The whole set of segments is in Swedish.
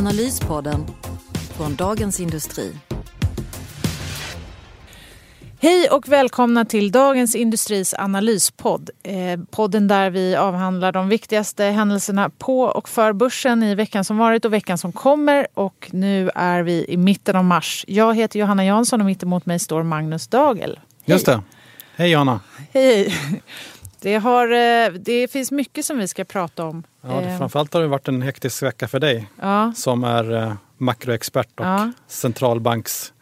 Analyspodden från Dagens Industri. Hej och välkomna till Dagens Industris analyspodd. Eh, podden där vi avhandlar de viktigaste händelserna på och för börsen i veckan som varit och veckan som kommer. Och nu är vi i mitten av mars. Jag heter Johanna Jansson och mitt emot mig står Magnus Dagel. Hej. Just det. Hej Johanna. Hej. Det, har, eh, det finns mycket som vi ska prata om. Ja, det, framförallt har det varit en hektisk vecka för dig ja. som är eh, makroexpert och ja. centralbanks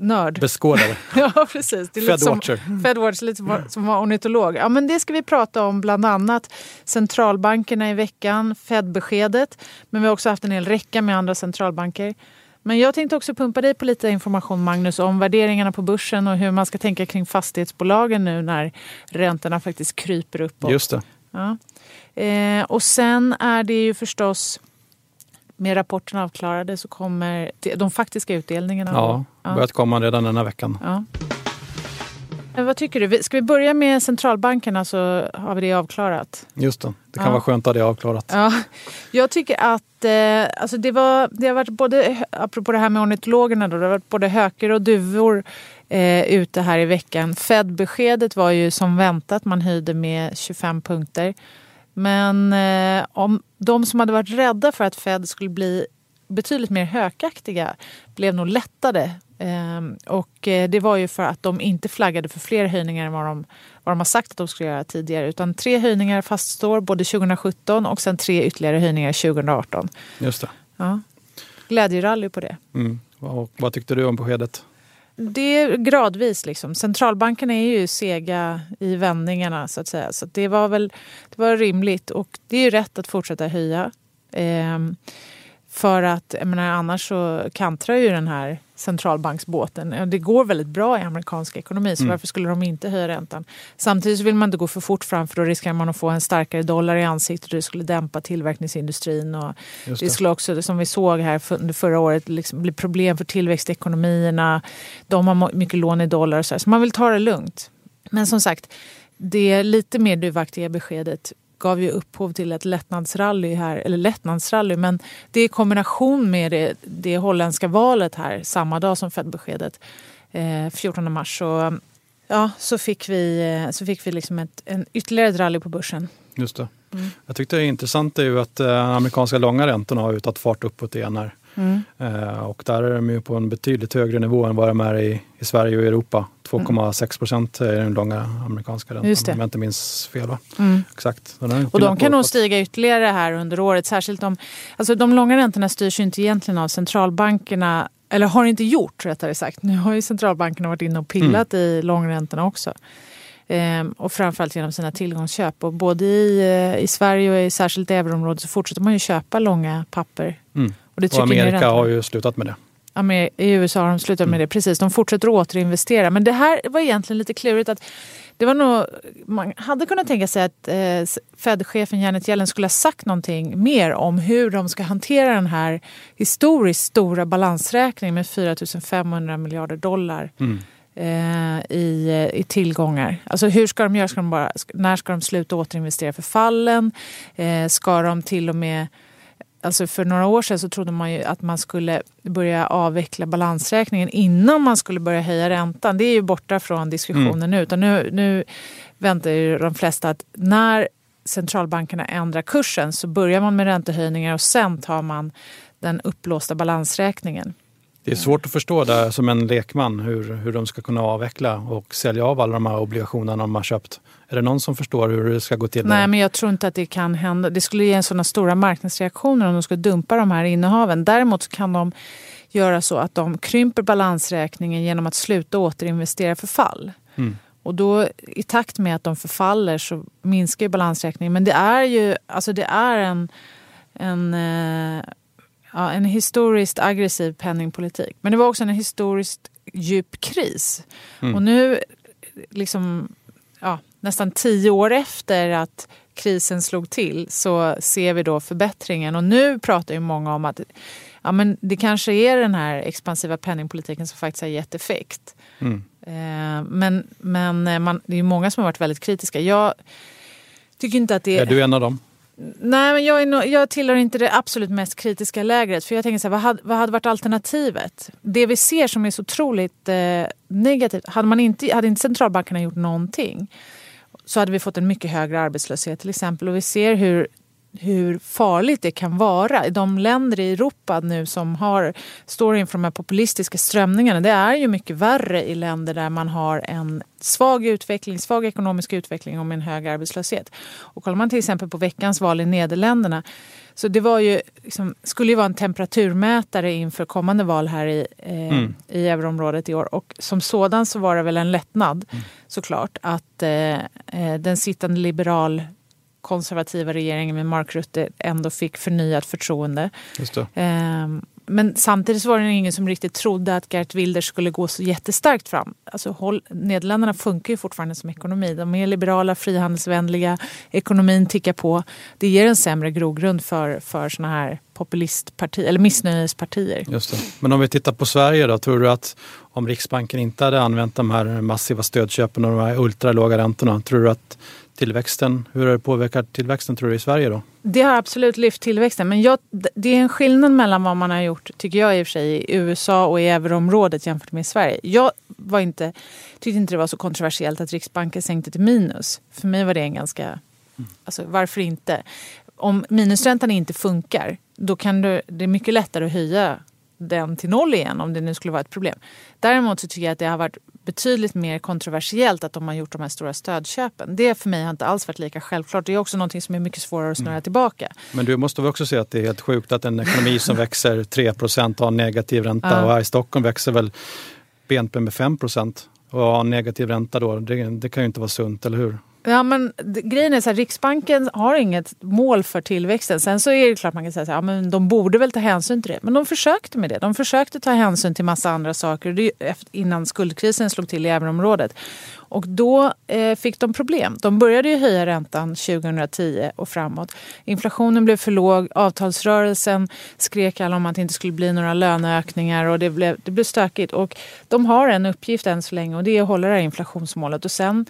Nörd. Beskådare. ja, precis. Det är Fedwatcher. Som, Fedwatcher, lite som, som var ornitolog. Ja, men det ska vi prata om, bland annat centralbankerna i veckan, Fed-beskedet. Men vi har också haft en hel räcka med andra centralbanker. Men jag tänkte också pumpa dig på lite information, Magnus, om värderingarna på börsen och hur man ska tänka kring fastighetsbolagen nu när räntorna faktiskt kryper uppåt. Just det. Ja. Eh, och sen är det ju förstås med rapporten avklarade så kommer de faktiska utdelningarna. Ja, ja. börjat komma redan den här veckan. Ja. Vad tycker du? Ska vi börja med centralbankerna så har vi det avklarat? Just det, det kan ja. vara skönt att det avklarat. Ja. Jag tycker att eh, alltså det, var, det har varit både, apropå det här med ornitologerna, då, det har varit både höker och duvor eh, ute här i veckan. Fed-beskedet var ju som väntat, man höjde med 25 punkter. Men eh, om de som hade varit rädda för att Fed skulle bli betydligt mer hökaktiga blev nog lättade. Ehm, och eh, det var ju för att de inte flaggade för fler höjningar än vad de, vad de har sagt att de skulle göra tidigare. Utan tre höjningar faststår både 2017 och sen tre ytterligare höjningar 2018. Just det. Ja. Glädjerally på det. Mm. Och vad tyckte du om beskedet? Det är gradvis. Liksom. Centralbankerna är ju sega i vändningarna så att säga. Så det var väl det var rimligt och det är ju rätt att fortsätta höja. Ehm, för att jag menar, annars så kantrar ju den här centralbanksbåten. Det går väldigt bra i amerikansk ekonomi så mm. varför skulle de inte höja räntan? Samtidigt vill man inte gå för fort fram för då riskerar man att få en starkare dollar i ansiktet och det skulle dämpa tillverkningsindustrin. Och det. det. skulle också, som vi såg här under förra året, liksom bli problem för tillväxtekonomierna. De har mycket lån i dollar och så, här. så man vill ta det lugnt. Men som sagt, det lite mer duvaktiga beskedet gav ju upphov till ett lättnadsrally här, eller lättnadsrally, men det i kombination med det, det holländska valet här samma dag som Fed-beskedet, eh, 14 mars, så, ja, så fick vi, eh, så fick vi liksom ett, en, ytterligare ett rally på börsen. Just det. Mm. Jag tyckte det är intressant är ju att eh, amerikanska långa räntorna har ju tagit fart uppåt igen här. Mm. Eh, och där är de ju på en betydligt högre nivå än vad de är i, i Sverige och Europa. 2,6 procent är den långa amerikanska räntan om jag inte minns fel. Mm. Exakt. Och de kan nog stiga ytterligare här under året. Särskilt om, alltså de långa räntorna styrs ju inte egentligen av centralbankerna eller har inte gjort rättare sagt. Nu har ju centralbankerna varit inne och pillat mm. i långräntorna också. Ehm, och framförallt genom sina tillgångsköp. Och både i, eh, i Sverige och i särskilt euroområdet så fortsätter man ju köpa långa papper. Mm. Och, och Amerika har ju slutat med det. I USA har de slutat med mm. det, precis. De fortsätter återinvestera. Men det här var egentligen lite klurigt. att det var nog, man hade kunnat tänka sig att eh, Fed-chefen Janet Yellen skulle ha sagt någonting mer om hur de ska hantera den här historiskt stora balansräkningen med 4 500 miljarder dollar. Mm. Eh, i, i tillgångar. Alltså hur ska de göra? Ska de bara, när ska de sluta återinvestera för fallen? Eh, ska de till och med Alltså för några år sedan så trodde man ju att man skulle börja avveckla balansräkningen innan man skulle börja höja räntan. Det är ju borta från diskussionen mm. nu. Utan nu, nu väntar ju de flesta att när centralbankerna ändrar kursen så börjar man med räntehöjningar och sen tar man den upplåsta balansräkningen. Det är svårt att förstå där som en lekman hur, hur de ska kunna avveckla och sälja av alla de här obligationerna de har köpt. Är det någon som förstår hur det ska gå till? Nej, men jag tror inte att det kan hända. Det skulle ge sådana stora marknadsreaktioner om de skulle dumpa de här innehaven. Däremot kan de göra så att de krymper balansräkningen genom att sluta återinvestera för fall. Mm. Och då i takt med att de förfaller så minskar ju balansräkningen. Men det är ju alltså det är en, en eh, ja, en historiskt aggressiv penningpolitik. Men det var också en historiskt djup kris. Mm. Och nu, liksom, ja, nästan tio år efter att krisen slog till så ser vi då förbättringen. Och nu pratar ju många om att ja, men det kanske är den här expansiva penningpolitiken som faktiskt har gett effekt. Mm. Eh, men men eh, man, det är många som har varit väldigt kritiska. Jag tycker inte att det är... Är du en av dem? Nej, men jag, är no, jag tillhör inte det absolut mest kritiska lägret. För jag tänker så här, vad, hade, vad hade varit alternativet? Det vi ser som är så otroligt eh, negativt. Hade, man inte, hade inte centralbankerna gjort någonting så hade vi fått en mycket högre arbetslöshet till exempel. Och vi ser hur hur farligt det kan vara. I de länder i Europa nu som har, står inför de här populistiska strömningarna. Det är ju mycket värre i länder där man har en svag utveckling, svag ekonomisk utveckling och med en hög arbetslöshet. Och kollar man till exempel på veckans val i Nederländerna så det var ju, liksom, skulle ju vara en temperaturmätare inför kommande val här i, eh, mm. i euroområdet i år. Och som sådan så var det väl en lättnad mm. såklart att eh, eh den sittande liberal konservativa regeringen med Mark Rutte ändå fick förnyat förtroende. Ehm, men samtidigt var det ingen som riktigt trodde att Gert Wilders skulle gå så jättestarkt fram. Alltså, håll, Nederländerna funkar ju fortfarande som ekonomi. De är liberala, frihandelsvänliga, ekonomin tickar på. Det ger en sämre grogrund för, för såna här populistpartier, eller missnöjespartier. Just det. Men om vi tittar på Sverige då, tror du att om Riksbanken inte hade använt de här massiva stödköpen och de här ultralåga räntorna, tror du att tillväxten, hur har det påverkat tillväxten tror du i Sverige då? Det har absolut lyft tillväxten men jag, det är en skillnad mellan vad man har gjort, tycker jag i och för sig, i USA och i euroområdet jämfört med Sverige. Jag var inte, tyckte inte det var så kontroversiellt att Riksbanken sänkte till minus. För mig var det en ganska, mm. alltså varför inte? Om minusräntan inte funkar, då kan du, det är mycket lättare att höja den till noll igen om det nu skulle vara ett problem. Däremot så tycker jag att det har varit betydligt mer kontroversiellt att de har gjort de här stora stödköpen. Det för mig har inte alls varit lika självklart. Det är också något som är mycket svårare att snurra mm. tillbaka. Men du måste väl också säga att det är helt sjukt att en ekonomi som växer 3% har negativ ränta ja. och här i Stockholm växer väl BNP med 5% och ha negativ ränta då, det, det kan ju inte vara sunt, eller hur? Ja, men grejen är så här, Riksbanken har inget mål för tillväxten. Sen så är det klart man kan säga att ja, men de borde väl ta hänsyn till det. Men de försökte med det. De försökte ta hänsyn till massa andra saker innan skuldkrisen slog till i euroområdet. Och då eh, fick de problem. De började ju höja räntan 2010 och framåt. Inflationen blev för låg. Avtalsrörelsen skrek alla om att det inte skulle bli några löneökningar och det blev, det blev stökigt. Och de har en uppgift än så länge och det är att hålla det här inflationsmålet. Och sen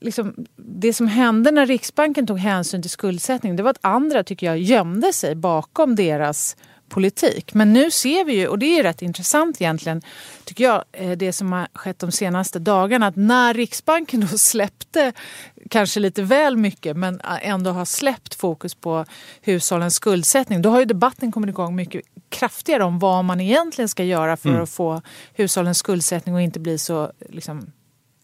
liksom, det som hände när Riksbanken tog hänsyn till skuldsättning det var att andra tycker jag gömde sig bakom deras politik. Men nu ser vi ju, och det är rätt intressant egentligen, tycker jag, eh, det som har skett de senaste dagarna. Att när Riksbanken då släppte, kanske lite väl mycket, men ändå har släppt fokus på hushållens skuldsättning. Då har ju debatten kommit igång mycket kraftigare om vad man egentligen ska göra för mm. att få hushållens skuldsättning att inte bli så liksom,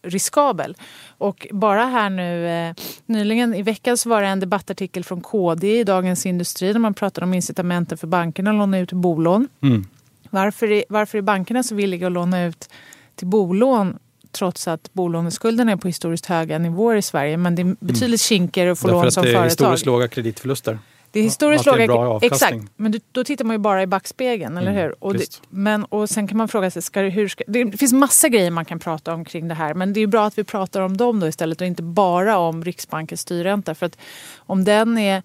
riskabel. Och bara här nu eh, nyligen i veckan så var det en debattartikel från KD i Dagens Industri där man pratade om incitamenten för bankerna att låna ut bolån. Mm. Varför, är, varför är bankerna så villiga att låna ut till bolån trots att bolåneskulden är på historiskt höga nivåer i Sverige. Men det är betydligt mm. kinkigare att få Därför lån som företag. Därför att det är historiskt låga kreditförluster. Det är historiskt låga... Exakt, men då tittar man ju bara i backspegeln, eller mm, hur? Och, det, men, och sen kan man fråga sig, ska, hur ska, det finns massa grejer man kan prata om kring det här. Men det är bra att vi pratar om dem då istället och inte bara om Riksbankens styrränta. För att om den är...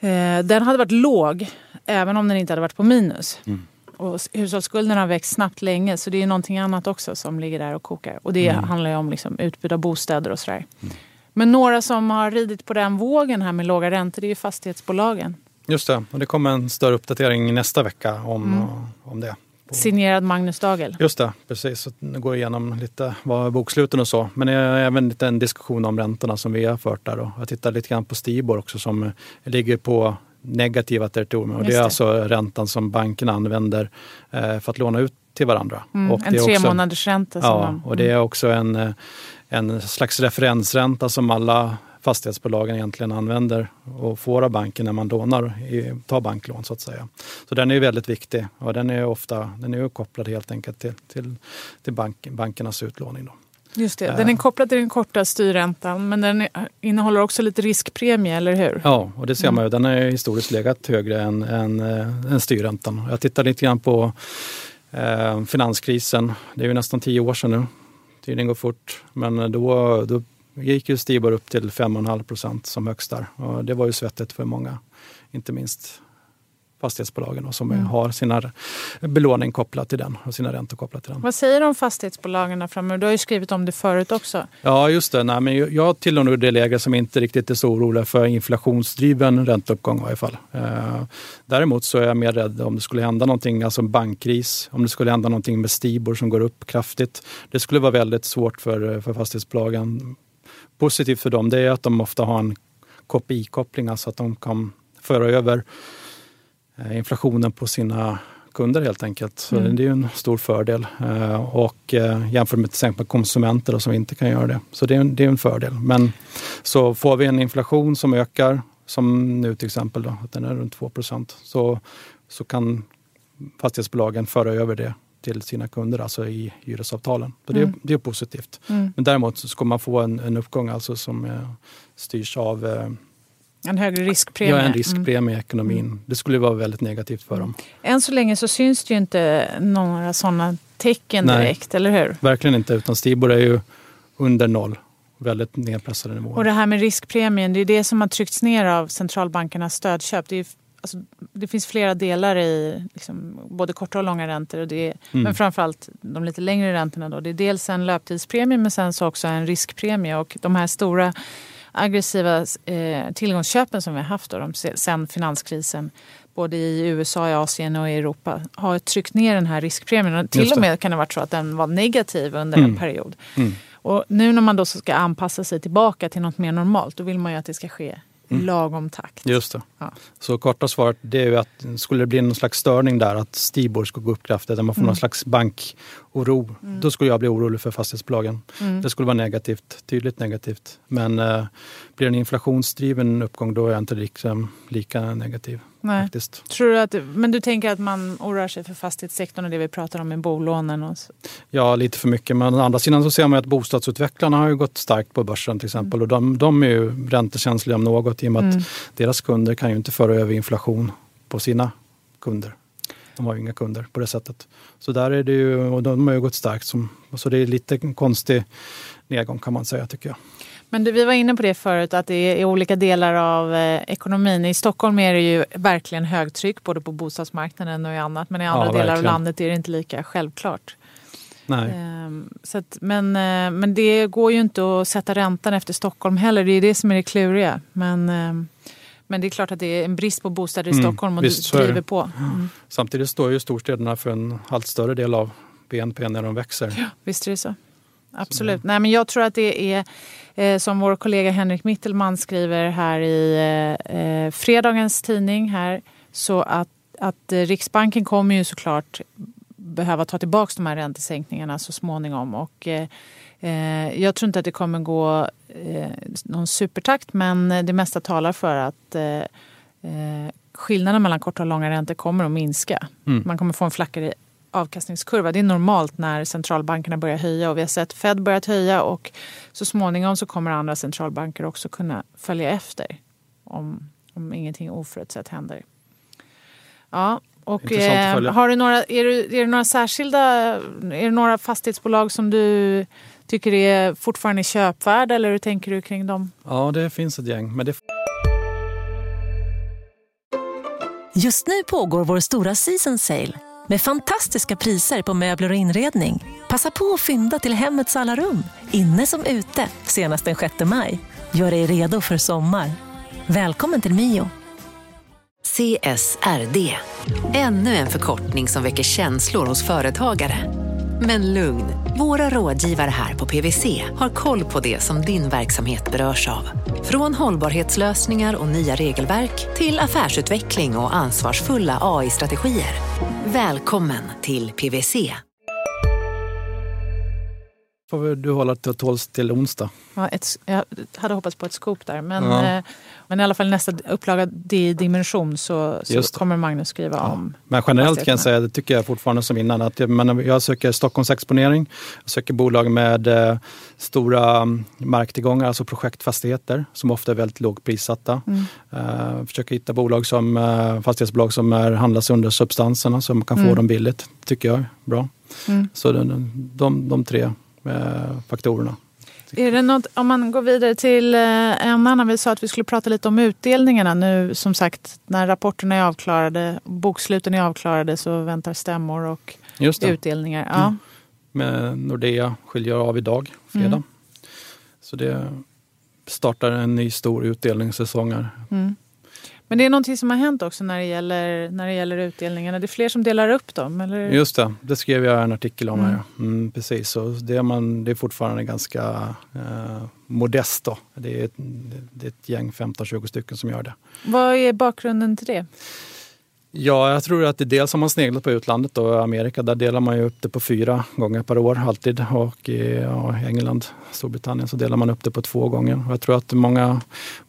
Eh, den hade varit låg även om den inte hade varit på minus. Mm. Och hushållsskulden har växt snabbt länge så det är någonting annat också som ligger där och kokar. Och det mm. handlar ju om liksom utbud av bostäder och sådär. Mm. Men några som har ridit på den vågen här med låga räntor det är ju fastighetsbolagen. Just det, och det kommer en större uppdatering nästa vecka om, mm. om det. Signerad Magnus Dagel. Just det, precis. Så nu går igenom lite vad boksluten och så. Men det är även lite en diskussion om räntorna som vi har fört där. Då. Jag tittar lite grann på Stibor också som ligger på negativa territorier. Och det är alltså räntan som bankerna använder eh, för att låna ut till varandra. Mm, och en tre månaders ränta. Ja, man, och det är också en eh, en slags referensränta som alla fastighetsbolagen egentligen använder och får av banken när man lånar, tar banklån så att säga. Så den är väldigt viktig och den är ofta den är kopplad helt enkelt till, till, till bank, bankernas utlåning. Då. Just det, den är kopplad till den korta styrräntan men den innehåller också lite riskpremie, eller hur? Ja, och det ser man ju. Den har historiskt legat högre än, än, än styrräntan. Jag tittar lite grann på eh, finanskrisen. Det är ju nästan tio år sedan nu. Tiden går fort. Men då, då gick ju Stibor upp till 5,5 procent som högst där. Och det var ju svettigt för många, inte minst fastighetsbolagen och som mm. har sina belåning kopplat till den och sina räntor kopplat till den. Vad säger de fastighetsbolagen framöver? Du har ju skrivit om det förut också. Ja, just det. Nej, men jag tillhör nog det läge som inte riktigt är så orolig för inflationsdriven ränteuppgång i varje fall. Eh, däremot så är jag mer rädd om det skulle hända någonting, alltså en bankkris, om det skulle hända någonting med Stibor som går upp kraftigt. Det skulle vara väldigt svårt för, för fastighetsbolagen. Positivt för dem det är att de ofta har en KPI-koppling, alltså att de kan föra över inflationen på sina kunder helt enkelt. Så mm. Det är en stor fördel. Eh, och eh, jämfört med till exempel konsumenter som inte kan göra det. Så det är, en, det är en fördel. Men så får vi en inflation som ökar, som nu till exempel, då, att den är runt 2 så, så kan fastighetsbolagen föra över det till sina kunder, alltså i hyresavtalen. Så mm. det, det, är positivt. Mm. Men däremot så ska man få en, en uppgång alltså som eh, styrs av en högre riskpremie? Ja, en riskpremie mm. i ekonomin. Mm. Det skulle vara väldigt negativt för dem. Än så länge så syns det ju inte några sådana tecken Nej, direkt, eller hur? Verkligen inte, utan Stibor är ju under noll. Väldigt nedpressade nivåer. Och det här med riskpremien, det är det som har tryckts ner av centralbankernas stödköp. Det, är, alltså, det finns flera delar i liksom, både korta och långa räntor. Och det är, mm. Men framförallt de lite längre räntorna. Då. Det är dels en löptidspremie men sen så också en riskpremie. Och de här stora aggressiva eh, tillgångsköpen som vi har haft då, de, sen finanskrisen både i USA, i Asien och i Europa har tryckt ner den här riskpremien. Till och med kan det ha varit så att den var negativ under mm. en period. Mm. Och nu när man då ska anpassa sig tillbaka till något mer normalt då vill man ju att det ska ske mm. lagom takt. Just det. Ja. Så korta svaret det är ju att skulle det bli någon slags störning där, att Stibor ska gå upp kraftigt, att man får mm. någon slags bankoro, mm. då skulle jag bli orolig för fastighetsbolagen. Mm. Det skulle vara negativt, tydligt negativt. Men eh, blir det en inflationsdriven uppgång då är jag inte liksom lika negativ. Nej. Faktiskt. Tror du att, men du tänker att man oroar sig för fastighetssektorn och det vi pratar om med bolånen? Och så. Ja, lite för mycket. Men å andra sidan så ser man att bostadsutvecklarna har ju gått starkt på börsen till exempel. Mm. Och de, de är ju räntekänsliga om något i och med mm. att deras kunder kan ju inte föra över inflation på sina kunder. De har ju inga kunder på det sättet. Så där är det ju, och de har ju gått starkt. Som, så det är lite konstig nedgång kan man säga tycker jag. Men du, vi var inne på det förut, att det är olika delar av eh, ekonomin. I Stockholm är det ju verkligen högtryck både på bostadsmarknaden och i annat. Men i andra ja, delar av landet är det inte lika självklart. Nej. Ehm, så att, men, eh, men det går ju inte att sätta räntan efter Stockholm heller. Det är det som är det kluriga. Men, eh, men det är klart att det är en brist på bostäder i mm, Stockholm och visst, driver på. Mm. Samtidigt står ju storstäderna för en allt större del av BNP när de växer. Ja, visst är det så. Absolut. Nej, men jag tror att det är eh, som vår kollega Henrik Mittelman skriver här i eh, eh fredagens tidning här. Så att, att Riksbanken kommer ju såklart behöva ta tillbaka de här räntesänkningarna så småningom. Och, eh, eh, jag tror inte att det kommer gå eh, någon supertakt men det mesta talar för att eh, skillnaden mellan korta och långa räntor kommer att minska. Mm. Man kommer få en flackare avkastningskurva. Det är normalt när centralbankerna börjar höja och vi har sett Fed börjat höja och så småningom så kommer andra centralbanker också kunna följa efter om, om ingenting oförutsett händer. Ja, och eh, har du några, är, det, är det några särskilda, är det några fastighetsbolag som du tycker är fortfarande köpvärda eller hur tänker du kring dem? Ja, det finns ett gäng. Men det... Just nu pågår vår stora season sale med fantastiska priser på möbler och inredning. Passa på att fynda till hemmets alla rum, inne som ute, senast den 6 maj. Gör dig redo för sommar. Välkommen till Mio. CSRD, ännu en förkortning som väcker känslor hos företagare. Men lugn, våra rådgivare här på PWC har koll på det som din verksamhet berörs av. Från hållbarhetslösningar och nya regelverk till affärsutveckling och ansvarsfulla AI-strategier. Välkommen till PWC. får du hålla till tåls till onsdag. Ja, ett, jag hade hoppats på ett scoop där. Men, Ja. eh, men i alla fall nästa upplaga D-dimension så, så kommer Magnus skriva om. Men generellt kan jag säga, det tycker jag fortfarande som innan, att jag, men jag söker Stockholmsexponering. Jag söker bolag med eh, stora mm, marktillgångar, alltså projektfastigheter som ofta är väldigt lågprissatta. Mm. Eh, försöker hitta bolag som, eh, fastighetsbolag som är, handlas under substanserna så man kan få Mm. dem billigt. tycker jag är bra. Mm. Så de, de, de tre eh, faktorerna. Är det något, om man går vidare till eh, en annan, vi sa att vi skulle prata lite om utdelningarna nu. Som sagt, när rapporterna är avklarade, boksluten är avklarade så väntar stämmor och utdelningar. Ja. Mm. Med Nordea skiljer av idag, fredag. Mm. Så det startar en ny stor utdelningssäsong här. Mm. Men det är någonting som har hänt också när det gäller, när det gäller utdelningarna. Det är fler som delar upp dem, eller? Just det, det skrev jag en artikel om. Mm. Här. Mm, precis, så det är, man, det är fortfarande ganska eh, modest. Då. Det, är ett, det är ett gäng, 15-20 stycken som gör det. Vad är bakgrunden till det? Ja, jag tror att det dels har man sneglat på utlandet och Amerika. Där delar man ju upp det på fyra gånger per år alltid. Och i ja, England, Storbritannien så delar man upp det på två gånger. Och jag tror att många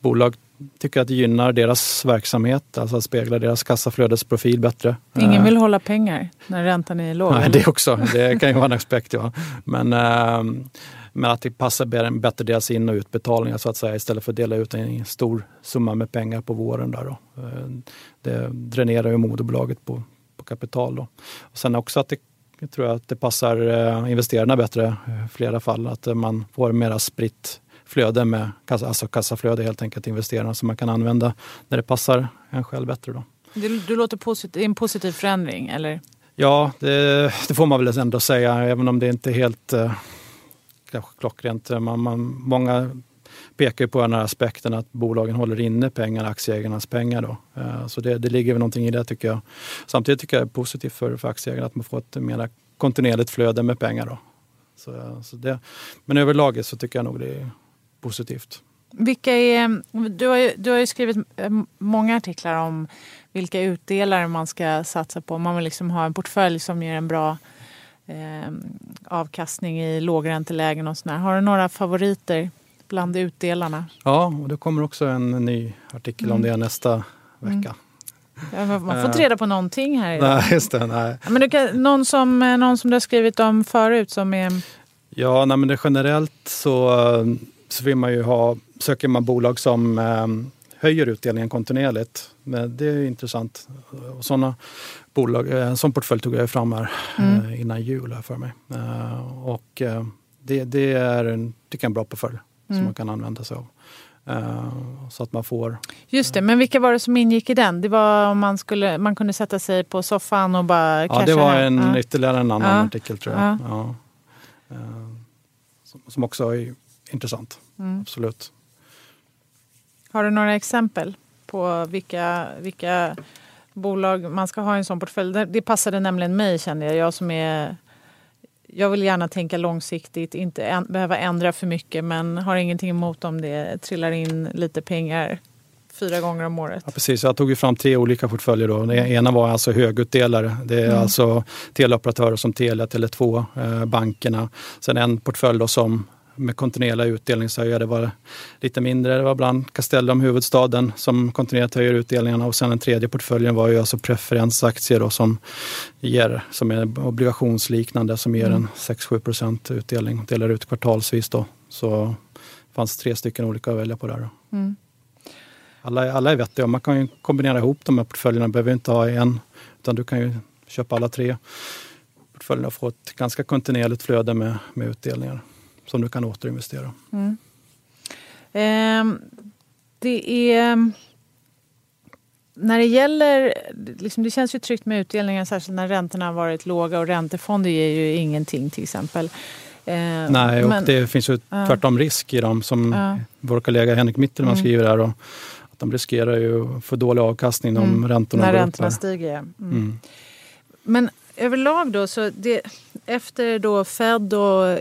bolag tycker att det gynnar deras verksamhet, alltså speglar deras kassaflödesprofil bättre. Ingen Eh, vill hålla pengar när räntan är låg? Nej, det också. Det kan ju vara en aspekt. Ja. Men, ehm, men att det passar bä- bättre deras in och utbetalningar så att säga istället för att dela ut en stor summa med pengar på våren. Där då. Eh, Det dränerar ju moderbolaget på, på kapital. Då. Och sen också att det jag tror att det passar eh, investerarna bättre i flera fall. Att man får mera spritt flöde med kassa, alltså kassaflöde helt enkelt investerarna som man kan använda när det passar en själv bättre. Då. Du, du låter är en positiv förändring, eller? Ja, det, det får man väl ändå säga, även om det inte är helt eh, klockrent. Man, man, många pekar på den här aspekten att bolagen håller inne pengar, aktieägarnas pengar. Då. Eh, så det, det ligger väl någonting i det tycker jag. Samtidigt tycker jag det är positivt för, för aktieägarna att man får ett mer kontinuerligt flöde med pengar. Då. Så, så det, men överlag så tycker jag nog det är positivt. Vilka är, du, har ju, du har ju skrivit eh, många artiklar om vilka utdelare man ska satsa på. Man vill liksom ha en portfölj som ger en bra eh, avkastning i lågräntelägen och sådär. Har du några favoriter bland utdelarna? Ja, och det kommer också en ny artikel om Mm. det nästa vecka. Ja, Man får Eh. inte reda på någonting här idag. Nej, just det. Nej. Men du kan, någon, som, eh, någon som du har skrivit om förut som är... Ja, nej, men det generellt så, så vill man ju ha, söker man bolag som eh, höjer utdelningen kontinuerligt. Men det är intressant. Och såna bolag, eh, en sån portfölj tog jag fram här Mm. eh, innan jul här för mig. Eh, och det, det är en, tycker jag, en bra portfölj som Mm. man kan använda sig av. Så att man får... Just det, men vilka var det som ingick i den? Det var om man, skulle, man kunde sätta sig på soffan och bara Ja, det var en, Ja. ytterligare en annan Ja. artikel tror jag. Ja. Som, som också intressant. Mm. Absolut. Har du några exempel på vilka, vilka bolag man ska ha i en sån portfölj? Det, passade nämligen mig kände jag. Jag som är... Jag vill gärna tänka långsiktigt, inte en, behöva ändra för mycket men har ingenting emot om det trillar in lite pengar fyra gånger om året. Ja, precis, jag tog ju fram tre olika portföljer. Då. Den ena var alltså högutdelare. Det är Mm. alltså teleoperatörer som Telia, Tele2, eh, bankerna. Sen en portfölj då som med kontinuerliga utdelningshöjare. Det var lite mindre. Det var bland Castellum, huvudstaden, som kontinuerligt höjer utdelningarna. Och sen den tredje portföljen var ju alltså preferensaktier då, som, ger, som är obligationsliknande som ger Mm. en 6-7 procent utdelning. Delar ut kvartalsvis då. Så det fanns tre stycken olika att välja på där. Då. Mm. Alla, alla är vettiga. Man kan ju kombinera ihop de här portföljerna. behöver inte ha en, utan du kan ju köpa alla tre portföljerna och få ett ganska kontinuerligt flöde med, med utdelningar som du kan återinvestera. Mm. Ehm, det är... När det gäller... Liksom, det känns ju tryggt med utdelningar, särskilt när räntorna har varit låga och räntefonder ger ju ingenting till exempel. Ehm, Nej, och men- det finns ju Ja. tvärtom risk i dem som Ja. vår kollega Henrik Mittelman Mm. skriver här. Och, att de riskerar ju för dålig avkastning om Mm, räntorna när går räntorna upp. stiger. Mm. Mm. Men överlag då, så det, efter då Fed och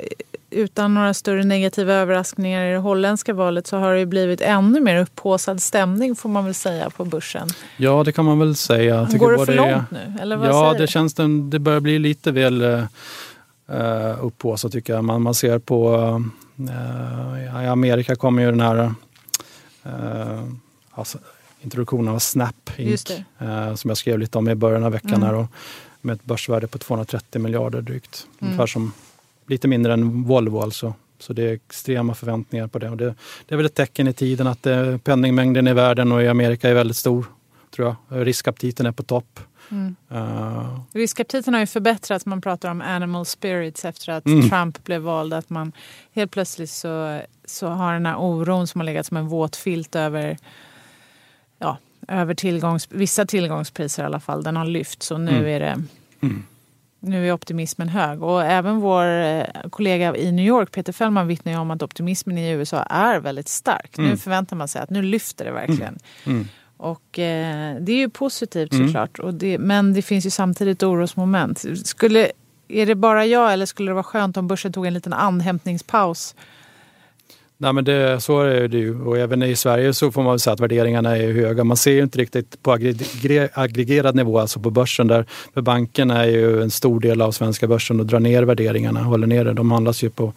utan några större negativa överraskningar i det holländska valet så har det ju blivit ännu mer upphaussad stämning får man väl säga på börsen. Ja, det kan man väl säga. Tycker Går det för långt nu? Eller vad ja, det känns det, det börjar bli lite väl eh, eh, upp på så tycker jag. Man, man ser på, eh, i Amerika kommer ju den här eh, alltså, introduktionen av Snap Inc. Eh, som jag skrev lite om i början av veckan. Mm. Här och, med ett börsvärde på 230 miljarder drygt. Mm. Ungefär som lite mindre än Volvo alltså. Så det är extrema förväntningar på det. Och det, det är väl ett tecken i tiden att eh, penningmängden i världen och i Amerika är väldigt stor. tror jag. Riskaptiten är på topp. Mm. Uh, Riskaptiten har ju förbättrats. Man pratar om animal spirits efter att mm. Trump blev vald. Att man helt plötsligt så, så har den här oron som har legat som en våt filt över, ja, över tillgångs, vissa tillgångspriser i alla fall. Den har lyft. Så nu mm. är det mm. Nu är optimismen hög och även vår eh, kollega i New York, Peter Fellman, vittnar ju om att optimismen i USA är väldigt stark. Mm. Nu förväntar man sig att nu lyfter det verkligen. Mm. mm. Och eh, det är ju positivt mm. såklart. Och det, men det finns ju samtidigt orosmoment. Skulle, är det bara jag eller skulle det vara skönt om börsen tog en liten andhämtningspaus Nej, men det, så är det ju. Och även i Sverige så får man säga att värderingarna är höga. Man ser ju inte riktigt på aggregerad nivå, alltså på börsen. där För banken är ju en stor del av svenska börsen och drar ner värderingarna, håller ner det. De handlas ju på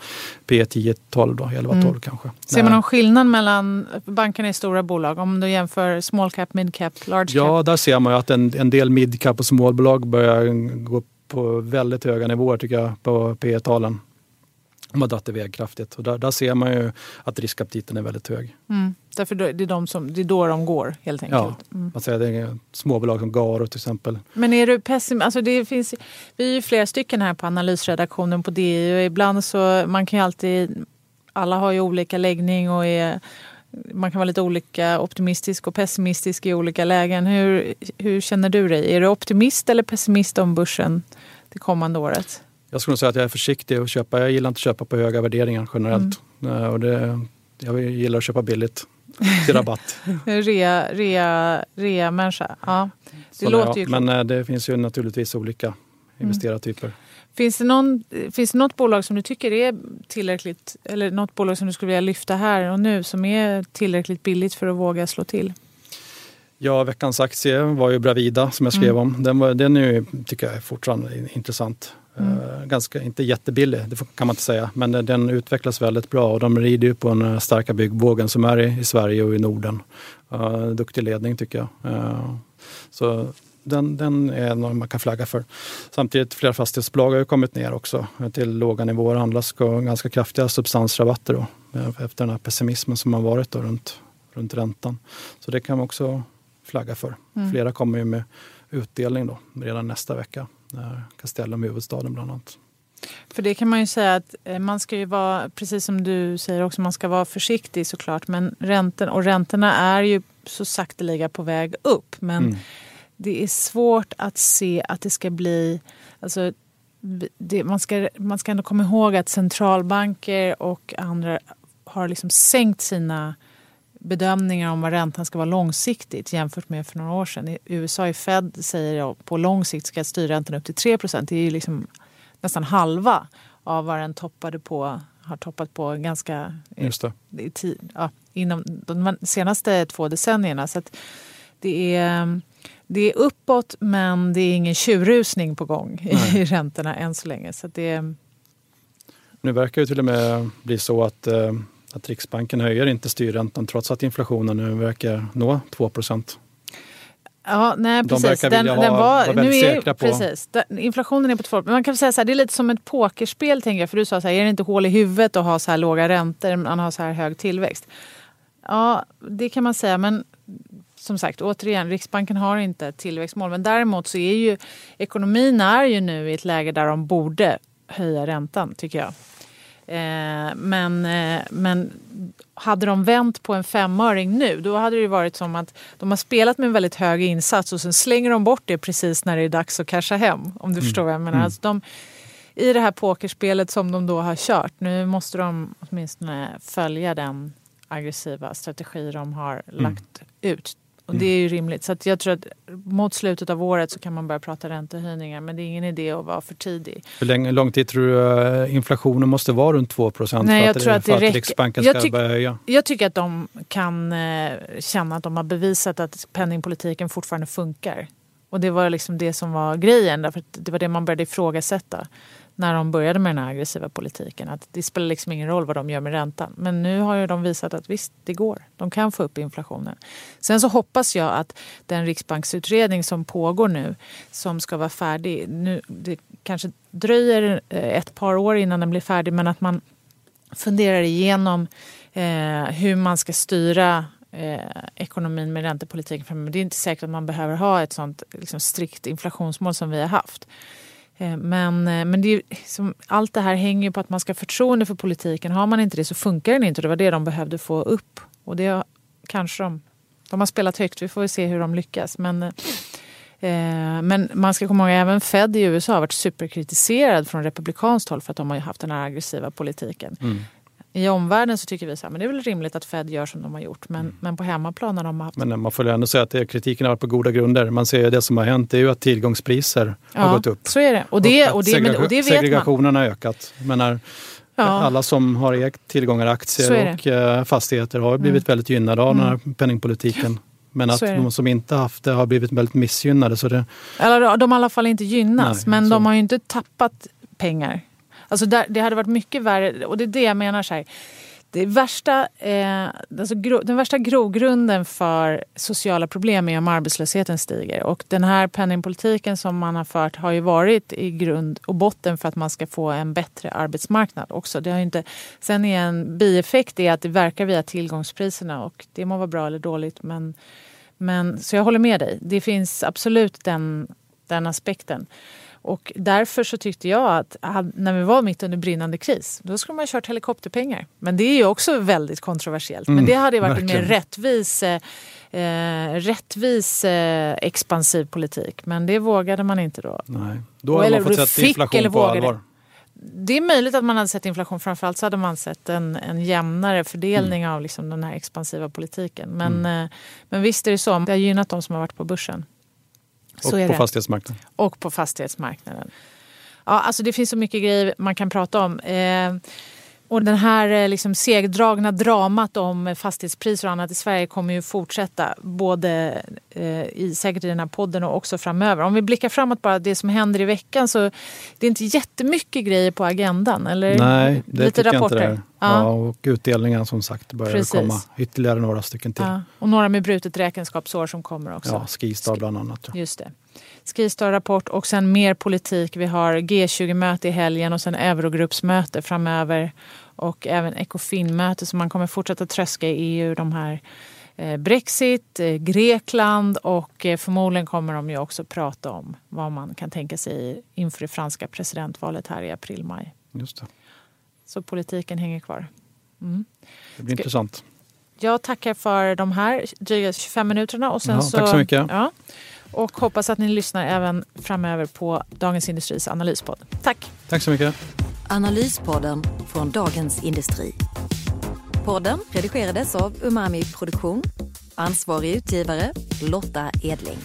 P 10, 12 då, 11, 12 mm. kanske. Ser man någon skillnad mellan, bankerna är stora bolag, om du jämför small cap, mid cap, large cap? Ja, där ser man ju att en, en del mid cap och småbolag börjar gå på väldigt höga nivåer tycker jag på P talen de har dragit iväg kraftigt. Och där, där, ser man ju att riskaptiten är väldigt hög. Mm. Därför det är, de som, det är då de går helt enkelt? Ja, mm. man säger det är småbolag som Garo till exempel. Men är du pessim alltså det finns, Vi är ju flera stycken här på analysredaktionen på DI och ibland så man kan ju alltid alla har ju olika läggning och är, man kan vara lite olika optimistisk och pessimistisk i olika lägen. Hur, hur känner du dig? Är du optimist eller pessimist om börsen det kommande året? Jag skulle säga att jag är försiktig och köpa. Jag gillar inte att köpa på höga värderingar generellt. Mm. Och det, jag gillar att köpa billigt till rabatt. rea, rea, rea människa. Ja, det låter ju Men klokt. det finns ju naturligtvis olika investerartyper. Mm. Finns det, någon, finns det något bolag som du tycker är tillräckligt, eller något bolag som du skulle vilja lyfta här och nu som är tillräckligt billigt för att våga slå till? Ja, veckans aktie var ju Bravida som jag skrev mm. om. Den, var, den är, tycker jag är fortfarande intressant. Mm. Ganska, inte jättebillig, det kan man inte säga, men den utvecklas väldigt bra och de rider ju på den eh, starka byggvågen som är i, i Sverige och i Norden. Uh, duktig ledning tycker jag. Uh, så den, den är något man kan flagga för. Samtidigt flera fastighetsbolag har ju kommit ner också till låga nivåer. handlas ganska kraftiga substansrabatter då, efter den här pessimismen som har varit då runt, runt räntan. Så det kan man också flagga för. Mm. Flera kommer ju med utdelning då, redan nästa vecka. Castellum i huvudstaden bland annat. För det kan man ju säga att eh, man ska ju vara, precis som du säger också, man ska vara försiktig såklart. Men ränten, och räntorna är ju så sakteliga på väg upp. Men mm. det är svårt att se att det ska bli, alltså det, man, ska, man ska ändå komma ihåg att centralbanker och andra har liksom sänkt sina bedömningar om vad räntan ska vara långsiktigt jämfört med för några år sedan. I USA i Fed säger att på lång sikt ska styrräntan upp till 3% Det är ju liksom nästan halva av vad den toppade på, har toppat på ganska Just det. I, ja, inom de senaste två decennierna. Så det är, det är uppåt men det är ingen tjurrusning på gång Nej. i räntorna än så länge. Så det nu verkar det till och med bli så att eh, att Riksbanken höjer inte styrräntan trots att inflationen nu verkar nå 2% Ja, nej, precis. De verkar vilja den, den var, vara väldigt säkra på... Precis. Inflationen är på 2 Men man kan säga så här, det är lite som ett pokerspel tänker jag. För du sa så här, är det inte hål i huvudet att ha så här låga räntor, man har så här hög tillväxt? Ja, det kan man säga. Men som sagt, återigen, Riksbanken har inte ett tillväxtmål. Men däremot så är ju ekonomin är ju nu i ett läge där de borde höja räntan, tycker jag. Eh, men, eh, men hade de vänt på en femöring nu då hade det varit som att de har spelat med en väldigt hög insats och sen slänger de bort det precis när det är dags att casha hem. Om du mm. förstår vad jag menar. Mm. Alltså de, I det här pokerspelet som de då har kört, nu måste de åtminstone följa den aggressiva strategi de har mm. lagt ut. Och det är ju rimligt. Så jag tror att mot slutet av året så kan man börja prata räntehöjningar. Men det är ingen idé att vara för tidig. Hur länge, lång tid tror du eh, inflationen måste vara runt 2 procent för, att, att, för att Riksbanken ska tyck, börja höja? Jag tycker att de kan eh, känna att de har bevisat att penningpolitiken fortfarande funkar. Och det var liksom det som var grejen. Därför det var det man började ifrågasätta när de började med den här aggressiva politiken. Att det spelar liksom ingen roll vad de gör med räntan. Men nu har ju de visat att visst, det går. De kan få upp inflationen. Sen så hoppas jag att den riksbanksutredning som pågår nu, som ska vara färdig, nu, det kanske dröjer eh, ett par år innan den blir färdig, men att man funderar igenom eh, hur man ska styra eh, ekonomin med räntepolitiken framöver. Det är inte säkert att man behöver ha ett sånt liksom, strikt inflationsmål som vi har haft. Eh, men, eh, men det är, som, allt det här hänger på att man ska ha förtroende för politiken. Har man inte det så funkar den inte. Det var det de behövde få upp. Och det kanske de... De har spelat högt. Vi får väl se hur de lyckas. Men, eh, eh men man ska komma ihåg att även Fed i USA har varit superkritiserad från republikanskt håll för att de har haft den här aggressiva politiken. Mm. I omvärlden så tycker vi att det är väl rimligt att Fed gör som de har gjort. Men, mm. men på hemmaplan har de haft... Men man får ändå säga att det, kritiken har varit på goda grunder. Man ser ju det som har hänt är ju att tillgångspriser ja, har gått upp. så är det. Och det, och, det, och det vet segregationen man. har ökat. Men när ja. Alla som har ägt tillgångar, aktier och eh, fastigheter har blivit mm. väldigt gynnade av mm. den här mm. penningpolitiken. Men att de som inte haft det har blivit väldigt missgynnade. Så det... Eller de har i alla fall inte gynnats, Nej, men så. de har ju inte tappat pengar Alltså där, det hade varit mycket värre, och det är det jag menar. Så här, det värsta, eh, alltså gro, den värsta grogrunden för sociala problem är om arbetslösheten stiger. Och den här penningpolitiken som man har fört har ju varit i grund och botten för att man ska få en bättre arbetsmarknad också. Det har inte, sen är en bieffekt är att det verkar via tillgångspriserna och det må vara bra eller dåligt. Men, men, så jag håller med dig. Det finns absolut den, den aspekten. Och därför så tyckte jag att när vi var mitt under brinnande kris, då skulle man ha kört helikopterpengar. Men det är ju också väldigt kontroversiellt. Mm, Men det hade varit verkligen. en mer rättvis, eh, rättvis eh, expansiv politik. Men det vågade man inte då. Nej. Då hade man fått sett inflation på allvar. Det är möjligt att man hade sett inflation. Framförallt så hade man sett en, en jämnare fördelning mm. av liksom den här expansiva politiken. Men, mm. eh, men visst är det så. Det har gynnat de som har varit på börsen. Och på det. fastighetsmarknaden. Och på fastighetsmarknaden. Ja, alltså det finns så mycket grejer man kan prata om. Eh, och den här eh, liksom segdragna dramat om fastighetspriser och annat i Sverige kommer ju fortsätta både eh, i, säkert i den här podden och också framöver. Om vi blickar framåt bara, det som händer i veckan så det är inte jättemycket grejer på agendan. Eller? Nej, det Lite tycker rapporter. jag inte det ja. ja. och utdelningen som sagt börjar Precis. komma ytterligare några stycken till. Ja. Och några med brutet räkenskapsår som kommer också. Ja, Skistar bland annat. Just det. Skistar-rapport och sen mer politik. Vi har G20-möte i helgen och sen Eurogruppsmöte framöver och även Ekofin-möte så man kommer fortsätta tröska i EU de här eh, Brexit, eh, Grekland och eh, förmodligen kommer de ju också prata om vad man kan tänka sig inför det franska presidentvalet här i april-maj. Just det. Så politiken hänger kvar. Mm. Det blir Ska, intressant. Jag tackar för de här dryga 25 minuterna. Och sen ja, så, tack så mycket. Ja, och hoppas att ni lyssnar även framöver på Dagens Industris analyspodd. Tack! Tack så mycket. Analyspodden från Dagens Industri. Podden redigerades av Umami Produktion. Ansvarig utgivare Lotta Edling.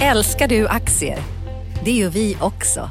Älskar du aktier? Det gör vi också.